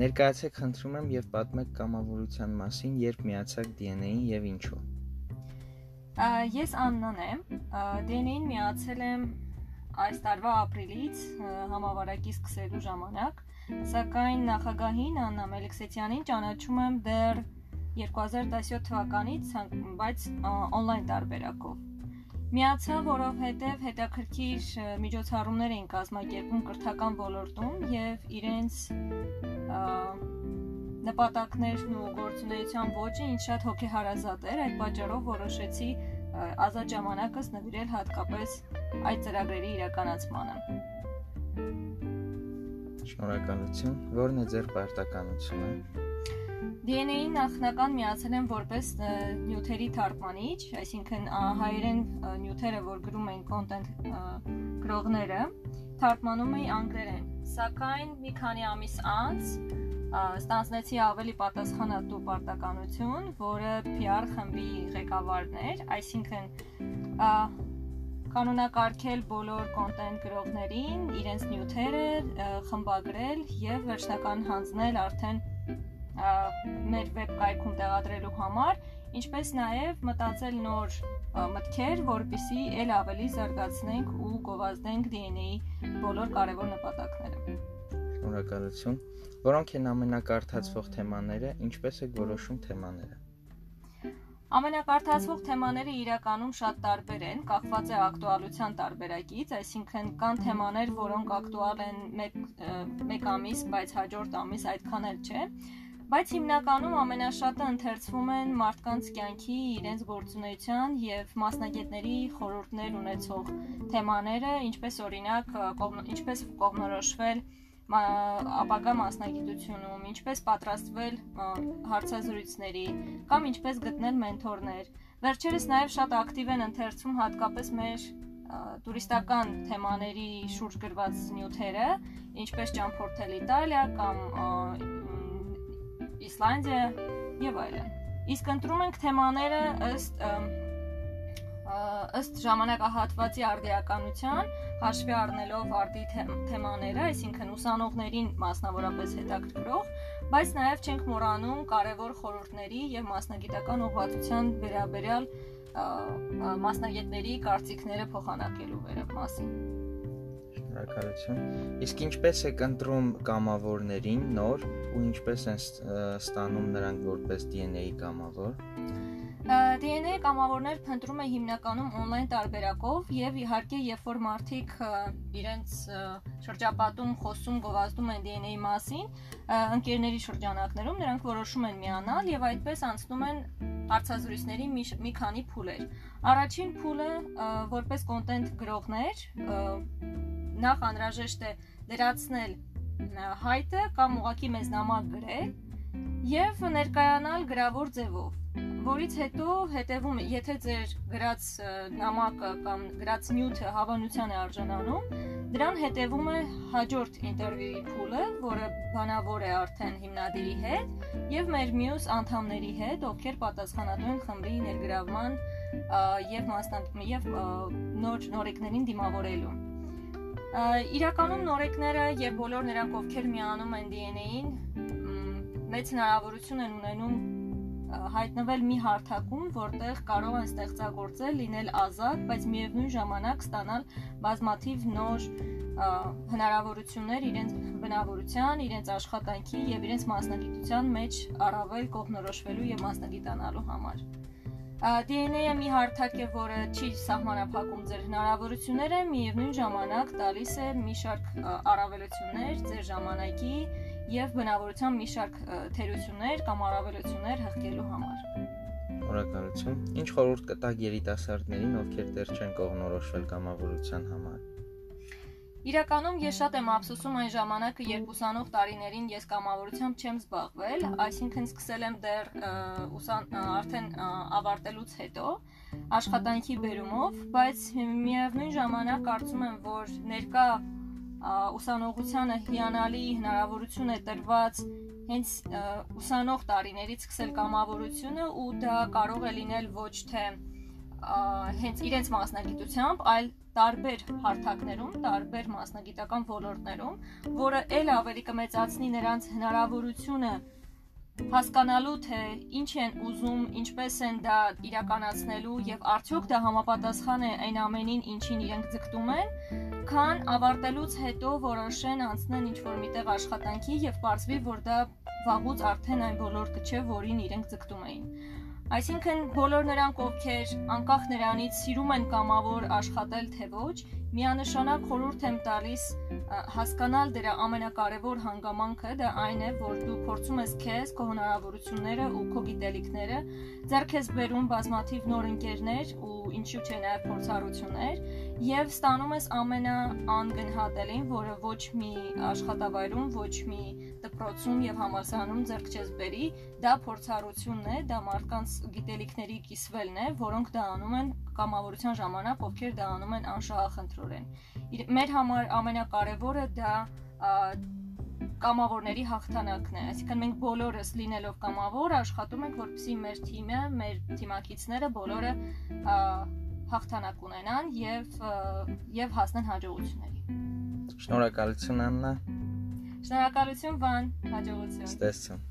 Ներկայացեք խնդրում եմ եւ պատմեք կամավորության մասին, երբ միացաք DNA-ին եւ ինչու։ Ես Աննան եմ։ DNA-ին միացել եմ այս տարվա ապրիլից համավարակի սկսելու ժամանակ, սակայն նախագահին Աննա Մելիքսեթյանին ճանաչում եմ դեռ 2017 թվականից, բայց on-line տարբերակով։ Միացա, որովհետև հետաքրքիր միջոցառումներ էին կազմակերպում կրթական ոլորտում եւ իրենց նպատակներն ու գործունեության ոճը ինձ շատ հոգեհարազատ էր, այդ պատճառով որոշեցի ազատ ժամանակս նվիրել հատկապես այդ ծրագրերի իրականացմանը։ Շնորհակալություն։ Որն է ձեր պարտականությունը։ DNA-ին նախնական միացել են որպես նյութերի թարգմանիչ, այսինքն հայերեն նյութերը, որ գրում են content գրողները, թարգմանում էի անգլերեն։ Սակայն մի քանի ամիս անց ստանձնեցի ավելի պատասխանատու պարտականություն, որը PR խմբի ղեկավարն էր, այսինքն կանոնակարգել բոլոր կոնտենտ գրողներին, իրենց նյութերը խմբագրել եւ վերջնական հանձնել արդեն մեր վեբկայքում տեղադրելու համար, ինչպես նաև մտածել նոր մտքեր, որպիսի ել ավելի զարգացնենք ու գովազդենք DNA-ի բոլոր կարևոր նպատակները։ Շնորհակալություն։ Որոնք են ամենակարդացվող թեմաները, ինչպես է որոշում թեմաները։ Ամենակարդացվող թեմաները իրականում շատ տարբեր են, կախված է ակտուալության տարբերակից, այսինքն կան թեմաներ, որոնք ակտուալ են 1 1 ամիս, բայց հաջորդ ամիս այդքան էլ չէ բայց հիմնականում ամենաշատը ընթերցվում են մարդկանց կյանքի, իրենց գործունեության եւ մասնագետների խորհուրդներ ունեցող թեմաները, ինչպես օրինակ ինչպես կողմնորոշվել ապագա մասնագիտությունում, ինչպես պատրաստվել հարցազրույցների կամ ինչպես գտնել մենթորներ։ Վերջերս նաև շատ ակտիվ են ընթերցում հատկապես մեր տուրիստական թեմաների շուրջ գրված նյութերը, ինչպես ճամփորդել Իտալիա կամ Իսլանդիա եւ այլն։ Իսկ ընտրում ենք թեմաները ըստ ըստ ժամանակահատվածի արդիականության, հաշվի առնելով արդի թեմաները, այսինքն ուսանողներին մասնավորապես հետաքրքրող, բայց նաև չենք մոռանում կարևոր խորհուրդների եւ մասնագիտական ուղղվածության վերաբերյալ մասնագետների կարծիքները փոխանակելու մասին։ Շնորհակալություն։ Իսկ ինչպես եք ընտրում կամավորներին նոր ու ինչպես են ստանում նրանք որպես DNA կամավոր։ DNA կամավորներ փնտրում է հիմնականում on-line տարբերակով եւ իհարկե երբ որ մարդիկ իրենց շրջապատում խոսում գովազդում են DNA-ի մասին, ընկերների շրջանակներում նրանք որոշում են միանալ եւ այդպես անցնում են հարցազրույցների մի, մի քանի փուլեր։ Առաջին փուլը որպես կոնտենտ գրողներ նախ անհրաժեշտ է լրացնել հայտը կամ ուղակի մեզ նամակ գրել եւ ներկայանալ գրավոր ձևով որից հետո հետևում եթե ձեր գրած նամակը կամ գրած նյութը հավանության է արժանանում դրան հետևում է հաջորդ ինտերվյուի փուլը որը բանավոր է արդեն հիմնադիրի հետ եւ մեր մյուս անդամների հետ ովքեր պատասխանատու խմբի ներգրավման եւ մասնակ եւ նոր նորեկներին դիմավորելու Իրականում նորեկները եւ բոլոր նրանք, ովքեր միանում են DNA-ին, մեծ հնարավորություն են ունենում հայտնվել մի հարթակում, որտեղ կարող են ստեղծագործել, լինել ազատ, բայց միևնույն ժամանակ ստանալ բազմաթիվ նոր հնարավորություններ իրենց բնավորության, իրենց աշխատանքի եւ իրենց մասնագիտության մեջ առավել կողմնորոշվելու եւ մասնագիտանալու համար։ DNA-ը մի հարթակ է, որը չի սահմանափակում ձեր հնարավորությունները, միևնույն ժամանակ տալիս է մի շարք առավելություններ ձեր ժամանակի եւ բնավորության մի շարք թերություններ կամ առավելություններ հղկելու համար։ Շնորհակալություն։ Ինչ խորհուրդ կտաք երիտասարդներին, ովքեր դեռ չեն կողմնորոշվել կամավորության համար։ Իրականում ես շատ եմ ափսոսում այն ժամանակը, երբ ուսանող տարիներին ես կամավորությամբ չեմ զբաղվել, այսինքն սկսել եմ դեռ ուսան արդեն ավարտելուց հետո աշխատանքի բերումով, բայց միևնույն ժամանակ կարծում եմ, որ ներկա ուսանողությանը հիանալի հնարավորություն է տրված հենց ուսանող տարիներից սկսել կամավորությունը ու դա կարող է լինել ոչ թե հենց իրենց մասնագիտությամբ, այլ տարբեր հարթակներում, տարբեր մասնագիտական ոլորտներում, որը ել ավելի կմեծացնի նրանց հնարավորությունը հասկանալու թե ինչ են ուզում, ինչպես են դա իրականացնելու եւ արդյոք դա համապատասխան է այն ամենին, ինչին իրենք ձգտում են, քան ավարտելուց հետո որոշեն անցնեն ինչ-որ միտեղ աշխատանքի եւ ողջվի, որ դա վաղուց արդեն այն ոլորտը չէ, որին իրենք ձգտում էին։ Այսինքն բոլոր նրանք, ովքեր անկախ նրանից սիրում են կամավոր աշխատել թե ոչ, միանշանակ խորհուրդ եմ տալիս հասկանալ դրա ամենակարևոր հանգամանքը, դա այն է, որ դու փորձում ես քեզ, քո հնարավորությունները ու քո գիտելիքները, ձեռք ես բերում բազմաթիվ նոր ընկերներ ու ինչու՞ չէ նաև փորձառություններ եւ ստանում ես ամենաանգնահատելին, որը ոչ մի աշխատավայրում, ոչ մի դպրոցում եւ համալսարանում ձեռք չես բերի, դա փորձառությունն է, դա մարդկանց գիտելիքների կիսվելն է, որոնք դա անում են կամավորության ժամանակ, ովքեր դա անում են անշահախնդրորեն։ Մեր համար ամենակարևորը դա կամավորների հաղթանակն է։ Այսինքն մենք բոլորս լինելով կամավոր աշխատում ենք, որպեսզի մեր թիմը, մեր թիմակիցները բոլորը հաղթանակ ունենան եւ եւ հասնեն հաջողությունների։ Շնորհակալություն Աննա։ Շնորհակալություն Վան, հաջողություն։ Ստեսություն։